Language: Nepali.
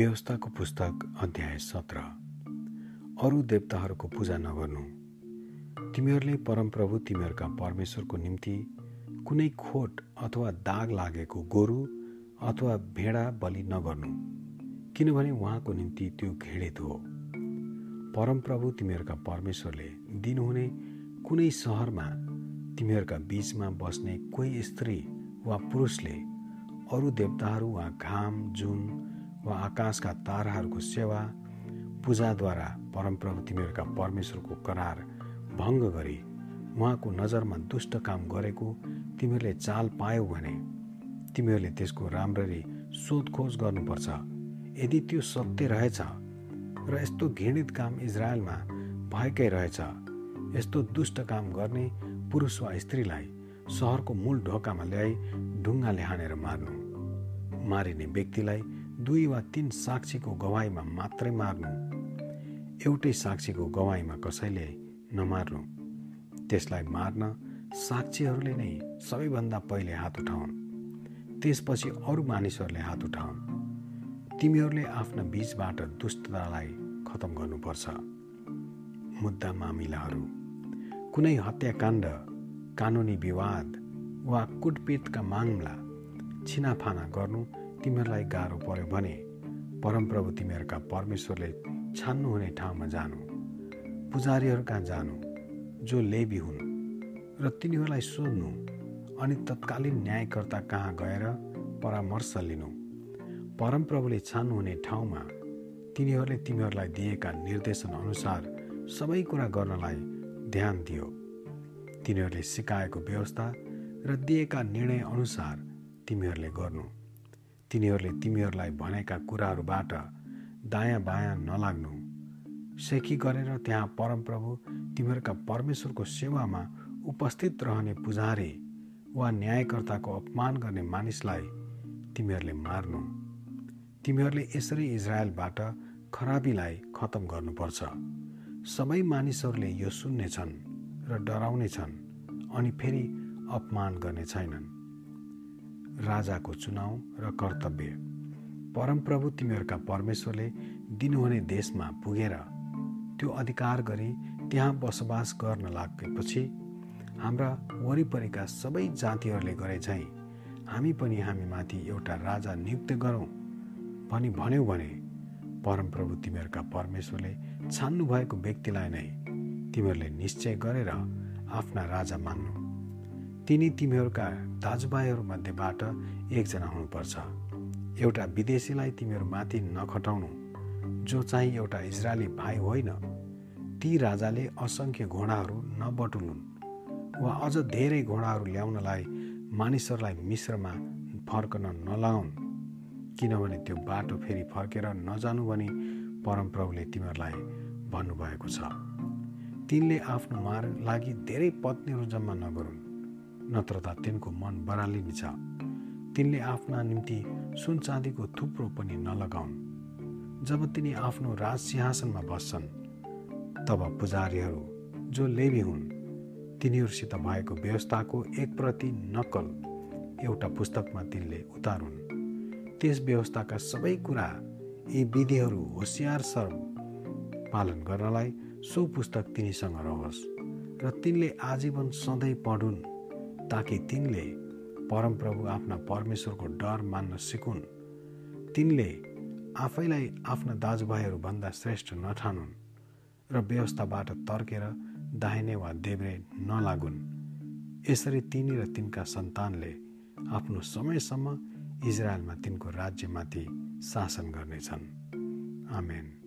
व्यवस्थाको पुस्तक अध्याय सत्र। अरू देवताहरूको पूजा नगर्नु। तिमीहरूले परमप्रभु तिमीहरूका परमेश्वरको निम्ति कुनै खोट अथवा दाग लागेको गोरु अथवा भेडा बलि नगर्नु। किनभने उहाँको निम्ति त्यो घृणित हो। परमप्रभु तिमीहरूका परमेश्वरले दिनुहुने कुनै सहरमा तिमीहरूका बिचमा बस्ने कोही स्त्री वा पुरुषले अरू देवताहरू वा घाम जुन वा आकाशका ताराहरूको सेवा पूजाद्वारा परमप्रभु तिमीहरूका परमेश्वरको करार भङ्ग गरी उहाँको नजरमा दुष्ट काम गरेको तिमीहरूले चाल पायौ भने तिमीहरूले त्यसको राम्ररी सोधखोज गर्नुपर्छ। यदि त्यो सत्य रहेछ र यस्तो घृणित काम इजरायलमा भएकै रहेछ यस्तो दुष्ट काम गर्ने पुरुष वा स्त्रीलाई सहरको मूल ढोकामा ल्याई ढुङ्गाले हानेर मार्नु। मारिने व्यक्तिलाई दुई वा तिन साक्षीको गवाईमा मात्रै मार्नु। एउटै साक्षीको गवाईमा कसैले नमार्नु। त्यसलाई मार्न साक्षीहरूले नै सबैभन्दा पहिले हात उठाउन्। त्यसपछि अरू मानिसहरूले हात उठाउन्। तिमीहरूले आफ्ना बीचबाट दुष्टतालाई खतम गर्नुपर्छ। मुद्दा मामिलाहरू। कुनै हत्याकाण्ड कानुनी विवाद वा कुटपिटका मामला छिनाफाना गर्नु तिमीहरूलाई गाह्रो पर्यो भने परमप्रभु तिमीहरूका परमेश्वरले छान्नुहुने ठाउँमा जानु। पुजारीहरू कहाँ जानु? जो लेबी हुन् र तिनीहरूलाई सोध्नु अनि तत्कालीन न्यायकर्ता कहाँ गएर परामर्श लिनु। परमप्रभुले छान्नुहुने ठाउँमा तिनीहरूले तिमीहरूलाई दिएका निर्देशन अनुसार सबै कुरा गर्नलाई ध्यान दियो। तिनीहरूले सिकाएको व्यवस्था र दिएका निर्णय अनुसार तिमीहरूले गर्नु। तिनीहरूले तिमीहरूलाई भनेका कुराहरूबाट दायाँ बायाँ नलाग्नु। सेखी गरेर त्यहाँ परमप्रभु तिमीहरूका परमेश्वरको सेवामा उपस्थित रहने पुजारी वा न्यायकर्ताको अपमान गर्ने मानिसलाई तिमीहरूले मार्नु। तिमीहरूले यसरी इजरायलबाट खराबीलाई खतम गर्नुपर्छ। सबै मानिसहरूले यो सुन्नेछन् र डराउनेछन् अनि फेरि अपमान गर्ने छैनन् राजाको चुनाव र कर्तव्य। परमप्रभु तिमीहरूका परमेश्वरले दिनुहुने देशमा पुगेर त्यो अधिकार गरी त्यहाँ बसोबास गर्न लागेपछि हाम्रा वरिपरिका सबै जातिहरूले गरे चाहिँ हामी पनि हामीमाथि एउटा राजा नियुक्त गरौँ भनी भन्यौ भने परमप्रभु तिमीहरूका परमेश्वरले छान्नु भएको व्यक्तिलाई नै तिमीहरूले निश्चय गरेर आफ्ना राजा मान्नु। तिनी तिमीहरूका दाजुभाइहरूमध्येबाट एकजना हुनुपर्छ। एउटा विदेशीलाई तिमीहरूमाथि नखटाउनु जो चाहिँ एउटा इजरायली भाइ होइन ती राजाले असङ्ख्य घोडाहरू नबटुलुन् वा अझ धेरै घोडाहरू ल्याउनलाई मानिसहरूलाई मिश्रमा फर्कन नलाउन्। किनभने त्यो बाटो फेरि फर्केर नजानु भनी परमप्रभुले तिमीहरूलाई भन्नुभएको छ। तिनले आफ्नो मार लागि धेरै पत्नीहरू जम्मा नगरून्। नत्र त तिनको मन बरालिनेछ तिनले आफ्ना निम्ति सुन चाँदीको थुप्रो पनि नलगाउन्। जब तिनी आफ्नो राज सिंहासनमा बस्छन् तब पुजारीहरू जो लेबी हुन् तिनीहरूसित भएको व्यवस्थाको एक प्रति नक्कल एउटा पुस्तकमा तिनले उतारुन्। त्यस व्यवस्थाका सबै कुरा यी विधिहरू होसियार सर पालन गर्नलाई सो पुस्तक तिनीसँग रहोस् र तिनले आजीवन सधैँ पढुन्। ताकि तिनले परमप्रभु आफ्ना परमेश्वरको डर मान्न सिकुन्। तिनले आफैलाई आफ्ना दाजुभाइहरूभन्दा श्रेष्ठ नठानुन् र व्यवस्थाबाट तर्केर दाहिने वा देब्रे नलागुन्। यसरी तिनी र तिनका सन्तानले आफ्नो समयसम्म इजरायलमा तिनको राज्यमाथि शासन गर्नेछन्। आमेन।